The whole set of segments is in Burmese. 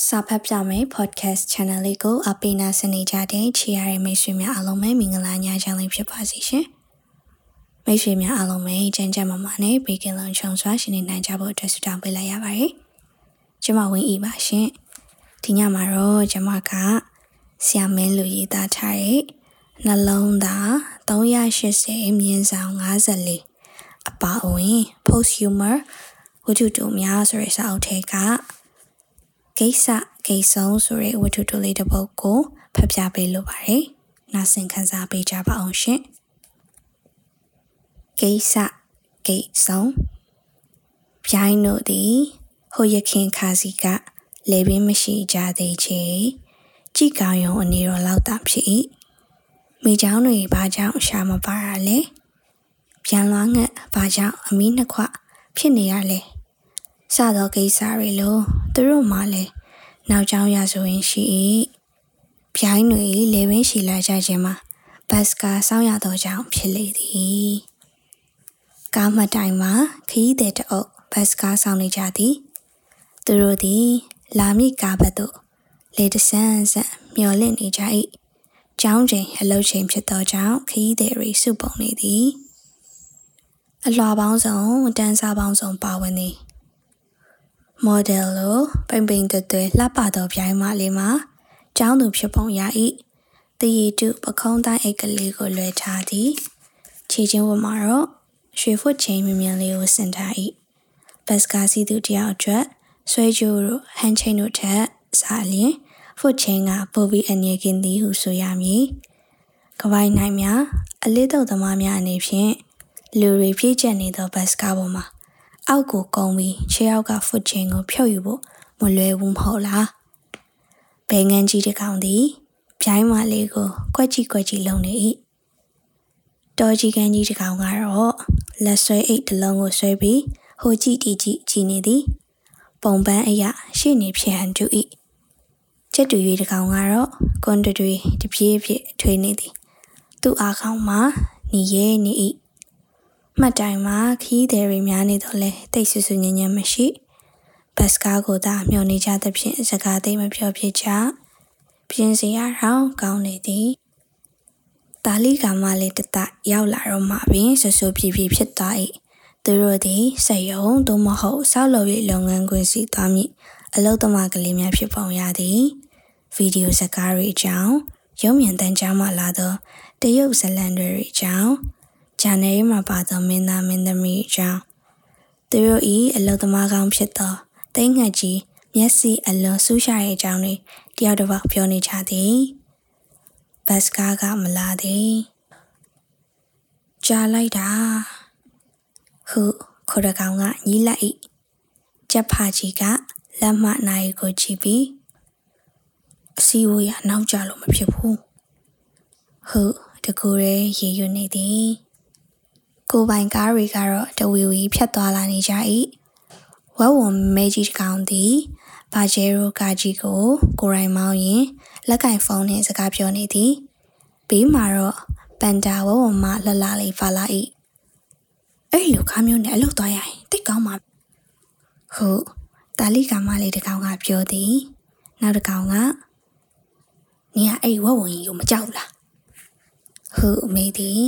စာဖတ်ပြမယ် podcast channel လေးကိုအပိနာစနေကြတဲ့ချီရတဲ့မိတ်ဆွေများအားလုံးပဲမင်္ဂလာညချမ်းလေးဖြစ်ပါစေရှင်။မိတ်ဆွေများအားလုံးပဲကြမ်းကြမ်းမမနဲ့ဘေကင်လုံချုံစွာရှင်နေနိုင်ကြဖို့အတွက်ဆုတောင်းပေးလိုက်ရပါတယ်။ကျွန်မဝင်းဤပါရှင်။ဒီညမှာတော့ကျွန်မကဆ iam မင်းလူရေးသားထားတဲ့နှလုံးသား380မြင်းဆောင်54အပါအဝင် post humor ဝတ္ထုတူများဆိုတဲ့စာအုပ်ထဲက ဂိတ်ဆဂိတ်ဆုံးဆိုတဲ့ဝတ္ထုတူလေးတစ်ပုဒ်ကိုဖတ်ပြပေးလိုပါတယ်။နားဆင်ခံစားပေးကြပါအောင်ရှင်။ဂိတ်ဆဂိတ်ဆုံးပြိုင်းတို့သည်ဟိုရခင်ခါစီကလေပင်မရှိကြသေးချေကြည်ကောင်ယုံအနေတော်လောက်တာဖြစ်၏မိချောင်းတွေဘာကြောင့်ရှာမပါရလဲပြန်လွှမ်းငှက်ဘာကြောင့်အမီးနှစ်ခွဖြစ်နေရလဲ စသောကိစ္စတွေလို့သူတို့မှလည်းနောက်ကျောင်းရဆိုရင်ရှိ၏ပြိုင်းတွေလေဝင်းရှိလာကြခြင်းမှာဘတ်စကာစောင်းရသောကြောင့်ဖြစ်လေသည်ကားမတိုင်မှာခရီးသည်တအုပ်ဘတ်စကာစောင်းနေကြသည်သူတို့သည်လာမည့်ကားဘက်သို့လေတဆန်းဆန်းမျောလင့်နေကြ၏ကျောင်းချိန်အလုပ်ချိန်ဖြစ်သောကြောင့်ခရီးသည်တွေစုပုံနေသည်အလွှာပေါင်းစုံတန်းစားပေါင်းစုံပါဝင်သည် မော်ဒယ်လိုပိန်ပိန်တွေ့တွေ့လှပသောပြိုင်မလေးမှာကျောင်းသူဖြစ်ပုံရ၏တရီတုပခုံးတိုင်းအိတ်ကလေးကိုလွှဲထားသည်ခြေချင်းဝမှာတော့ရွှေဖွတ်ချင်းမြင်မြန်လေးကိုဆင်ထား၏ဘတ်စကာစီသူတယောက်အတွက်ဆွဲကြိုးတို့ဟန်ချင်းတို့ထက်စားလျင်ဖွတ်ချင်းကပိုပြီးအနေကင်းသည်ဟုဆိုရမည်ကဝိုင်းနိုင်များအလေးတော်သမားများအနေဖြင့်လူတွေပြည့်ကျက်နေသောဘတ်စကားပေါ်မှာ အောက်ကိုကုန်းပြီးခြေအောက်ကဖွတ်ချင်းကိုဖြုတ်ယူဖို့မလွယ်ဘူးမဟုတ်လားဘယ်ငန်းကြီးတစ်ကောင်သည်ပြိုင်းမလေးကိုကွက်ကြီးကွက်ကြီးလုံနေ၏တော်ကြီးကန်ကြီးတစ်ကောင်ကတော့လက်ဆွဲအိတ်တစ်လုံးကိုဆွဲပြီးဟိုကြည့်တီကြည့်ကြည့်နေသည်ပုံပန်းအရာရှေ့နေဖြစ်ဟန်တူ၏ချက်တူ၍တစ်ကောင်ကတော့ကွန်တတွေတပြေးပြေးထွေးနေသည်သူ့အားခေါင်းမှာညီရဲနေ၏ မှတ်တိုင်မှာခီးသည်တွေများနေတော့လဲတိတ်ဆူဆူညံ့ညံ့မရှိဘတ်စကားကိုသာမျှော်နေကြသဖြင့်စကားသိမပြောဖြစ်ကြပြင်းစရာတော့ကောင်းနေသည်တာလီကမလေးတတရောက်လာတော့မှပင်ဆဆူပြပြဖြစ်သွား၏သူတို့သည်စက်ယုံသို့မဟုတ်ဆောက်လုပ်ရေးလုပ်ငန်းခွင်စီသွားမည်အလုသမားကလေးများဖြစ်ပုံရသည်ဗီဒီယိုစကားတွေအကြောင်းရုံမြင်တန်းကြားမှလာသောတရုတ်ဇလန်တွေအကြောင်း ဂျာနယ်မှာပါသောမင်းသားမင်းသမီးအကြောင်းသူတို့ဤအလုသမားကောင်းဖြစ်သောတိတ်ငှက်ကြီးမျက်စိအလွန်ဆူးရှာတဲ့အကြောင်းတွေတယောက်တစ်ပေါက်ပြောနေကြသည်ဘတ်စကားကမလာသည်ကြားလိုက်တာဟုခေါ်ရကောင်ကညီးလိုက်၏ကျက်ဖာကြီးကလက်မနိုင်ကိုကြည့်ပြီးအစီဝေးရနောက်ကြလို့မဖြစ်ဘူးဟုတကူရဲရေရွနေသည် ကိုပိုင်ကားတွေကတော့တဝီဝီဖြတ်သွားလာနေကြ၏ဝက်ဝံမဲကြီးတစ်ကောင်သည်ဘာဂျေရိုကာကြီးကိုကိုရိုင်းမောင်းရင်လက်ကင်ဖုန်းနဲ့စကားပြောနေသည်ဘေးမှာတော့ပန်တာဝဝမလှလှလေးပါလာ၏အဲ့လိုကားမျိုးနဲ့အလုပ်သွားရရင်တိတ်ကောင်းပါဟုတ်တာလီကမလေးတကောင်ကပြောသည်နောက်တကောင်ကနင်ကအဲ့ဝဝဝင်ကြီးကိုမကြောက်လားဟုတ်အမေသည်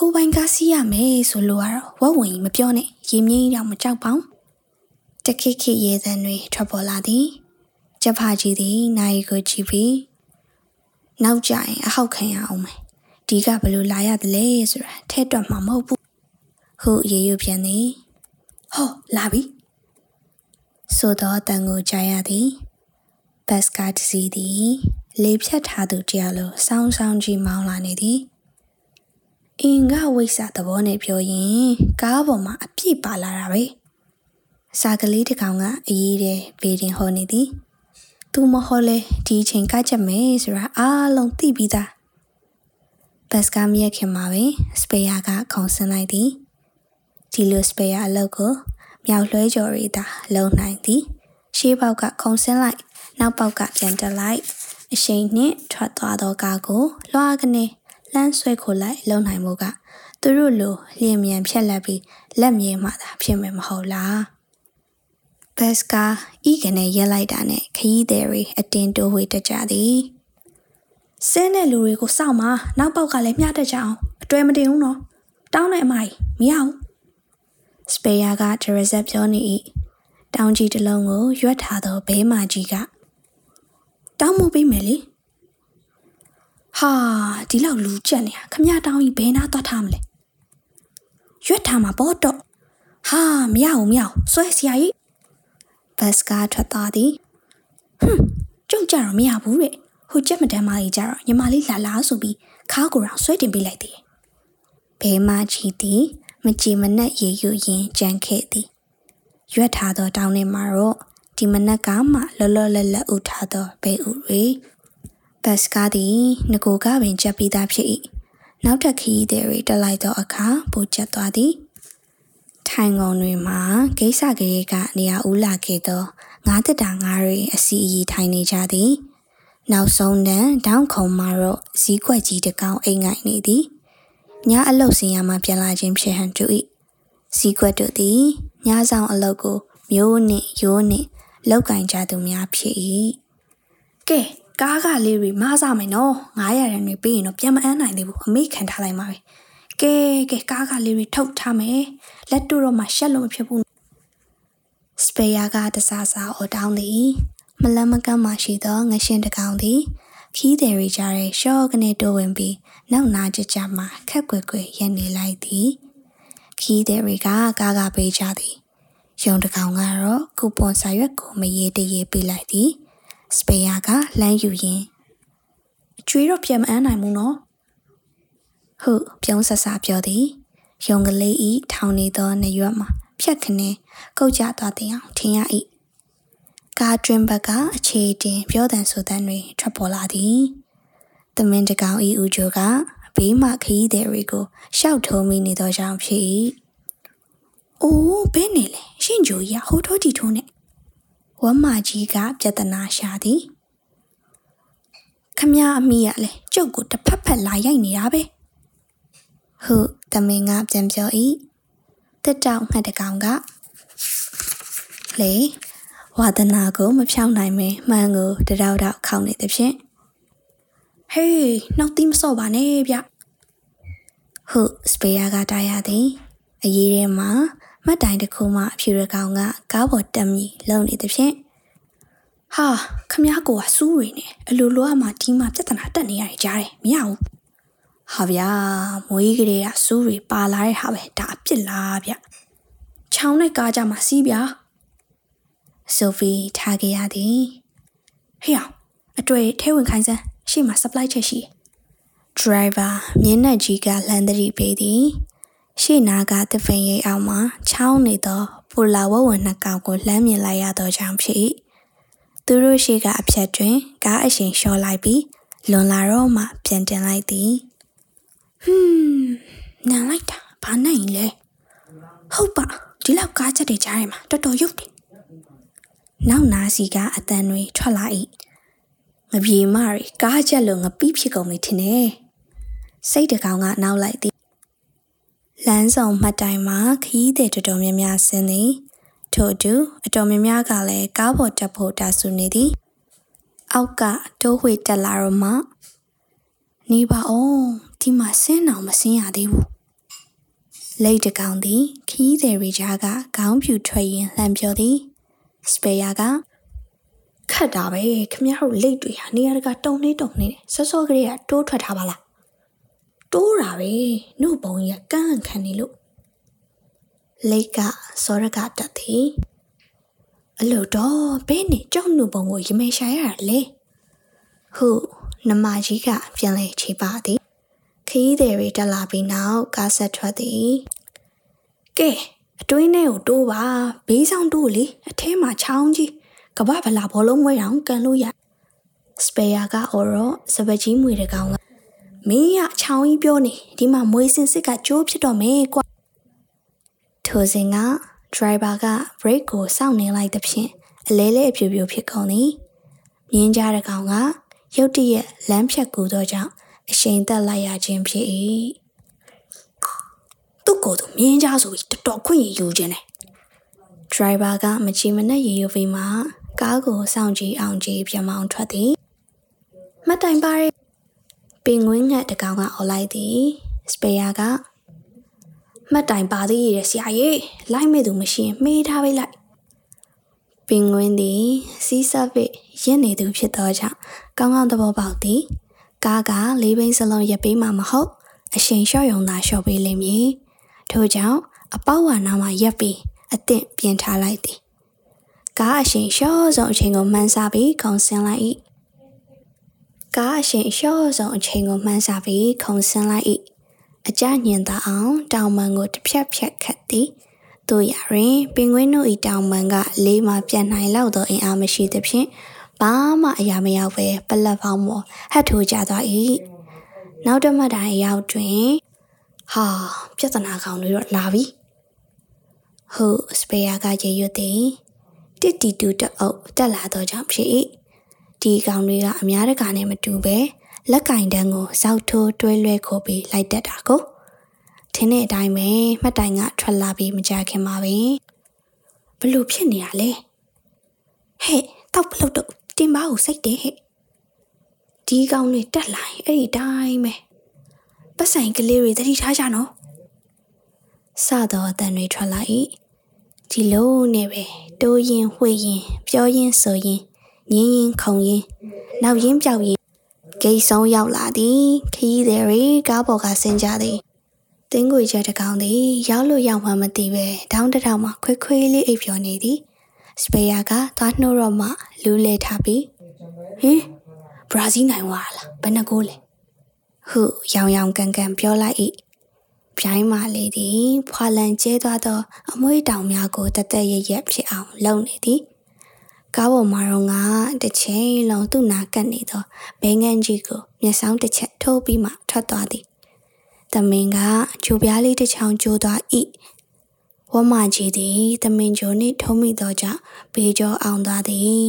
ကိုပိုင်ကားစီးရမယ်ဆိုလို့ကတော့ဝဝဝင်ကြီးမပြောနဲ့ရေမြင်းတော့မကြောက်ပါဘူးတခိခိရေသံတွေထွက်ပေါ်လာသည်ကျဖာကြီးသည်နိုင်ကိုကြည့်ပြီးနောက်ကြရင်အဟောက်ခံရအောင်မယ်ဒီကဘလို့လာရတယ်လဲဆိုတာထဲတွက်မှာမဟုတ်ဘူးဟုရေရွပြန်သည်ဟောလာပြီဆိုတော့တန်ကိုကြားရသည်ဘတ်စကားတစီသည်လေးဖြတ်ထားသူတယောက်လိုစောင်းစောင်းကြီးမောင်းလာနေသည် အင်္ဂဝိဆာသဘောနဲ့ပြောရင်ကားပေါ်မှာအပြည့်ပါလာတာပဲစာကလေးတစ်ကောင်ကအရေးတဲ့ဘေးတင်ဟောနေသည်သူမဟောလဲဒီအချိန်ကချက်မယ်ဆိုတာအားလုံးသိပြီးသားဘတ်စကားမရခင်မှာပဲစပယ်ယာကခုံဆင်းလိုက်သည်ဒီလိုစပယ်ယာအလုပ်ကိုမြောက်လွှဲကြော်ရီသာလုံနိုင်သည်ရှေးပေါက်ကခုံဆင်းလိုက်နောက်ပေါက်ကပြန်တက်လိုက်အရှိန်နှင့်ထွက်သွားသောကားကိုလွှာကနေ လှမ်းဆွဲခိုလိုက်လုံနိုင်မှုကသူတို့လိုလျင်မြန်ဖြက်လက်ပြီးလက်မြေမှသာဖြစ်မယ်မဟုတ်လားဘဘတ်စကာဤကနေရက်လိုက်တာနဲ့ခရီးသည်တွေအတင်းတိုးဝေးတက်ကြသည်ဆင်းတဲ့လူတွေကိုစောင့်မနောက်ပေါက်ကလည်းမျှတက်ကြအောင်အတွဲမတင်ဘူးနော်တောင်းတဲ့အမကြီးမရဘူးစပေယာကဒရဇက်ပြောနေ၏တောင်းကြီးတစ်လုံးကိုရွက်ထားသောဘဲမာကြီးကတောင်းမှုပေးမယ်လေ ဟာဒီလောက်လူကြက်နေတာခမရတောင်းကြီးဘယ်နာသွားထားမလဲရွက်ထားမှာပေါ့တော့ဟာမရဘူးမရဘူးဆွဲစရာကြီးဘတ်စကားထွက်သွားသည်ဟွန်းကြုံကြတော့မရဘူးတဲ့ဟိုကြက်မတန်းမကြီးကြတော့ညီမလေးလာလာဆိုပြီးခါကိုယ်တော်ဆွဲတင်ပေးလိုက်တယ်ဘဲမကြီးသည်မကြည်မနက်ရေယူရင်ကြံခဲ့သည်ရွက်ထားသောတောင်းထဲမှာတော့ဒီမနက်ကမှလောလောလတ်လတ်ဥထားသောဘဲဥတွေ ဘတ်စကားသည်ငကိုကပင်ကြက်ပြီးသားဖြစ်၏နောက်ထပ်ခရီးသည်တွေတက်လိုက်သောအခါပိုကျက်သွားသည်ထိုင်ကုန်တွေမှာဂိတ်ဆကလေးကနေရာဦးလာခဲ့သောငါးတက်တာငါးတွေအစီအီထိုင်နေကြသည်နောက်ဆုံးတန်းတောင်းခုံမှာတော့ဇီးကွက်ကြီးတစ်ကောင်အိမ်ငိုင်နေသည်ညအလုတ်စင်ရမှပြန်လာခြင်းဖြစ်ဟန်တူ၏ဇီးကွက်တို့သည်ညဆောင်အလုတ်ကိုမျိုးနှင့်ရိုးနှင့်လောက်ကင်ကြသူများဖြစ်၏ကဲ ကားကလေးတွေမစားမယ်နော်900ရန်တွေပြီးရင်တော့ပြန်မအမ်းနိုင်သေးဘူးအမေခံထားလိုက်ပါပဲကဲကဲကားကလေးတွေထုတ်ထားမယ်လက်တို့တော့မှရှက်လို့မဖြစ်ဘူးစပေယာကတစားစားအော်တောင်းသည်မလန်းမကမ်းမှရှိသောငရှင်တကောင်သည်ခီးတယ်ရီကြတဲ့ရှော့ကနေတိုးဝင်ပြီးနောက်နာကြကြမှခက်ကွယ်ကွယ်ရက်နေလိုက်သည်ခီးတယ်ရီကကားကပေးကြသည်ယုံတကောင်ကတော့ကူပွန်စာရွက်ကိုမရေးတရေးပေးလိုက်သည် စပေယာကလမ်းယူရင်းအကျွေးတော့ပြန်မအမ်းနိုင်ဘူးနော်ဟုတ်ပြုံးဆဆပြောသည်ယုံကလေးဤထောင်နေသောနရွက်မှာဖြတ်ခနဲကုတ်ကြသွားတဲ့အောင်ထင်ရ၏ကားတွင်ဘက်ကအခြေတင်ပြောတန်ဆိုတန်တွေထွက်ပေါ်လာသည်တမင်တကောင်ဤဦးချိုကဘေးမှခရီးသည်တွေကိုရှောက်ထုံးမိနေသောကြောင့်ဖြစ်၏အိုးဘယ်နေလဲရှင်ဂျိုကြီးကဟိုထိုးတီထိုးနဲ့ ဝမ်းမာကြီးကပြဿနာရှာသည်ခမရအမိရလဲကျုပ်ကိုတစ်ဖက်ဖက်လာရိုက်နေတာပဲဟုတမင်ကပြန်ပြော၏တစ်တောက်မှတ်တကောင်ကလေဝါဒနာကိုမဖြောင်းနိုင်မဲမှန်ကိုတရောက်တော့ခေါင်းနေသဖြင့်ဟေးနောက်တိမစော့ပါနဲ့ဗျဟုစပေယာကတားရသည်အရေးထဲမှာ မှတ်တိုင်တစ်ခုမှအဖြူရကောင်ကကားပေါ်တက်မြည်လုံနေသဖြင့်ဟာခမ ्या ကိုကစူးရည်နေအလိုလိုအမှဒီမှာပြဿနာတက်နေရတယ်ကြားတယ်မရဘူးဟာဗျာမွေးကလေးကစူးတွေပါလာတဲ့ဟာပဲဒါအပြစ်လားဗျချောင်းနဲ့ကားကြမှာစီးဗျာဆိုဖီထားခဲ့ရသည်ဟေ့အောင်အတွေ့ထဲဝင်ခိုင်းစမ်းရှေ့မှာ supply ချက်ရှိ driver မြင်းနဲ့ကြီးကလမ်းတရီပေးသည် ရှေ့နာကတဖင်ရိပ်အောင်မှာချောင်းနေသောပူလာဝဝနှစ်ကောင်ကိုလှမ်းမြင်လိုက်ရသောကြောင့်ဖြစ်၏သူတို့ရှိကအဖြတ်တွင်ကားအရှင်လျှော်လိုက်ပြီးလွန်လာတော့မှပြန်တင်လိုက်သည်ဟွန်းနန်လိုက်တာဘာနိုင်လဲဟုတ်ပါဒီလောက်ကားချက်တွေကြားထဲမှာတော်တော်ရုပ်တယ်နောက်နာစီကအတန်တွေထွက်လာ၏ငပြေမရီကားချက်လို့ငပီးဖြစ်ကုန်ပြီထင်တယ်စိတ်တကောင်ကနောက်လိုက်သည် လမ်းဆောင်မှတ်တိုင်မှာခီးတဲ့တော်တော်များများဆင်းသည်ထို့အတူအတော်များများကလည်းကားပေါ်တက်ဖို့တာဆူနေသည်အောက်ကတိုးဝှေတက်လာတော့မှနေပါအောင်ဒီမှာဆင်းအောင်မဆင်းရသေးဘူးလိတ်တကောင်သည်ခီးသည်ရီကြားကခေါင်းဖြူထွက်ရင်လှမ်းပြောသည်စပေယာကခတ်တာပဲခမရတို့လိတ်တွေဟာနေရာတကတုံနေတုံနေတယ်စောစောကလေးကတိုးထွက်ထားပါလား တိုးတာပဲနှုတ်ပုံကြီးကကန့်ခံနေလို့လိတ်ကစောရကတက်သည်အလို့တော့ဘဲနဲ့ကြောက်နှုတ်ပုံကိုရမဲရှာရတာလေဟုတ်နမကြီးကပြန်လဲခြေပါသည်ခီးတယ်တွေတက်လာပြီးနောက်ကားဆက်ထွက်သည်ကဲအတွင်းထဲကိုတိုးပါဘေးဆောင်တိုးလေအထဲမှာချောင်းကြီးကဘာဗလာဘောလုံးဝဲတောင်ကန်လို့ရစပေယာကအော်ရောစပကြီးမွေတကောင်က မင်းရချောင်းကြီးပြောနေဒီမှာမွေးစင်စစ်ကကြိုးဖြစ်တော့မယ်ကွာထိုစဉ်က driver က brake ကိုစောင့်နေလိုက်သဖြင့်အလဲလဲအပြူပြူဖြစ်ကုန်သည်မြင်းကြားတကောင်ကရုတ်တရက်လမ်းဖြတ်ကူသောကြောင့်အရှိန်သက်လိုက်ရခြင်းဖြစ်၏သူ့ကိုယ်သူမြင်းကြားဆိုပြီးတော်တော်ခွင့်ရယူခြင်းတယ်ဒရိုင်ဘာကမချီမနဲ့ရေယူပြီးမှကားကိုစောင့်ကြည့်အောင်ကြည့်ပြမောင်းထွက်သည်မှတ်တိုင်ပါရဲ့ ပင်ငွေးငှက်တကောင်ကအော်လိုက်သည်စပေယာကမှတ်တိုင်ပါသေးရဲ့ဆရာကြီးလိုက်မဲ့သူမရှိရင်မေးထားပေးလိုက်ပင်ငွင်းသည်စီးဆပ်စ်ရင့်နေသူဖြစ်သောကြောင့်ကောင်းကောင်းသဘောပေါက်သည်ကားကလေးဘိန်းစလုံးရပ်ပေးမှမဟုတ်အရှိန်လျှော့ယုံသာလျှော့ပေးလိမ့်မည်ထို့ကြောင့်အပေါဝါနာမှာရပ်ပြီးအသင့်ပြင်ထားလိုက်သည်ကားအရှိန်လျှော့ဆုံးအချိန်ကိုမှန်းဆပြီးခုံဆင်းလိုက်၏ ကားအရှိန်လျှော့ဆုံးအချိန်ကိုမှန်းဆပြီးခုံဆင်းလိုက်၏အကြညင်သာအောင်တောင်ပန်ကိုတစ်ဖြတ်ဖြတ်ခတ်သည်တို့ရရင်ပင်ကွင်းတို့၏တောင်ပန်ကလေးမှပြတ်နိုင်လောက်သောအင်အားမရှိသဖြင့်ဘာမှအရာမရောက်ပဲပလက်ပေါင်းမော်ဟတ်ထိုးကြသွား၏နောက်တစ်မှတ်တိုင်ရောက်တွင်ဟာပြဿနာကောင်တွေတော့လာပြီဟုတ်စပယ်ယာကရေရွတ်သည်တစ်တီတူတအုပ်တက်လာတော့ကြောင့်ဖြစ်၏ ဒီကောင်တွေကအများတကာနဲ့မတူပဲလက်ကင်တန်းကိုစောက်ထိုးတွဲလွဲခိုးပြီးလိုက်တက်တာကိုထင်းတဲ့အတိုင်းပဲမှတ်တိုင်ကထွက်လာပြီးမကြခင်ပါပဲဘလို့ဖြစ်နေရလဲဟဲ့တောက်ပလုတ်တော့တင်ပါကိုစိတ်တယ်ဟဲ့ဒီကောင်တွေတက်လာရင်အဲ့ဒီတိုင်းပဲပတ်ဆိုင်ကလေးတွေတတိထားကြနော်စတော့အတန်တွေထွက်လာ၏ဒီလိုနဲ့ပဲတိုးရင်ဝှေ့ရင်ပြောရင်ဆိုရင် ငင်းရင်ခုံရင်နောက်ရင်ပြောက်ရင်ဂိတ်ဆုံးရောက်လာသည်ခီးသည်တွေကားပေါ်ကဆင်းကြသည်တင်းကိုချက်တကောင်သည်ရောက်လို့ရောက်မှမသိပဲတောင်းတထောင်မှခွေးခွေးလေးအိပ်ပျော်နေသည်စပေယာကသွားနှိုးတော့မှလူးလေထားပြီးဟင်ဘရာဇီးနိုင်သွားလားဘယ်နှကိုလဲဟုရောင်ရောင်ကန်ကန်ပြောလိုက်၏ပြိုင်းမာလေးသည်ဖွာလန်ကျဲသွားသော အမွှေးတောင်များကိုတသက်ရရက်ဖြစ်အောင်လုပ်နေသည် ကားပေါ်မှာတော့ငါတစ်ချိန်လုံးသူ့နာကပ်နေသောဘဲငန်းကြီးကိုမျက်စောင်းတစ်ချက်ထိုးပြီးမှထွက်သွားသည်။တမင်ကဂျိုပြားလေးတစ်ချောင်းကျိုးသွား၏။ဝမကြီးသည်တမင်ဂျိုနှင့်ထုံးမိသောကြောင့်ဘေးကျော်အောင်သွားသည်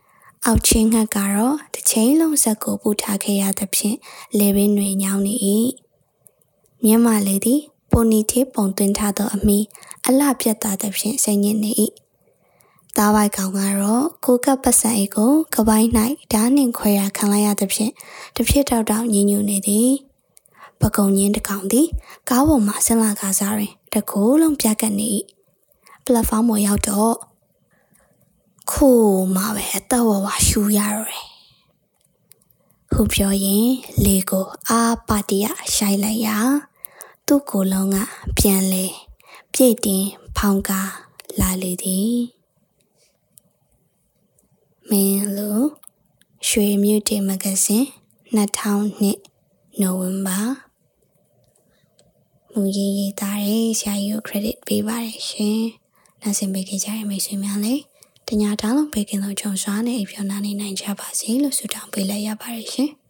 ။အောက်ချင်းငှက်ကတော့တစ်ချိန်လုံးဆက်ကိုပူထားခဲ့ရသဖြင့်လေပင်တွေညောင်းနေ၏။မျက်မှလေးသည်ပိုနီထေးပုံသွင်းထားသောအမီအလှပြတ်သားသဖြင့်စိတ်ညစ်နေ၏ သားပိုက်ကောင်ကတော့ကိုကပ်ပတ်စံအိတ်ကိုကပိုင်း၌ဓာနှင့်ခွဲရခံလိုက်ရသဖြင့်တစ်ဖြစ်တောက်တောက်ညင်ညူနေသည်ပကုံညင်းတကောင်သည်ကားပေါ်မှဆင်းလာကားစားတွင်တကိုးလုံးပြက်ကတ်နေ၏ပလက်ဖောင်းပေါ်ရောက်တော့ခိုးမှပဲအသက်ဝဝရှူရတော့တယ်ဟုပြောရင်လေကိုအာပါတီယရှိုက်လိုက်ရာသူ့ကိုယ်လုံးကပြန်လေပြည့်တင်ဖောင်းကားလာလေသည် မင်းလူရွှေမြူတီမဂဇင်း2002နိုဝင်ဘာမူရေးရေးသားတဲ့ဆရာကြီးကို credit ပေးပါတယ်ရှင်။နားဆင်ပေးကြတဲ့မိတ်ဆွေများလည်းတညာတောင်းလုံးပေးကင်းလို့ကြုံစွာနဲ့အပြောင်းနာနေနိုင်ကြပါစေလို့ဆုတောင်းပေးလိုက်ရပါတယ်ရှင်။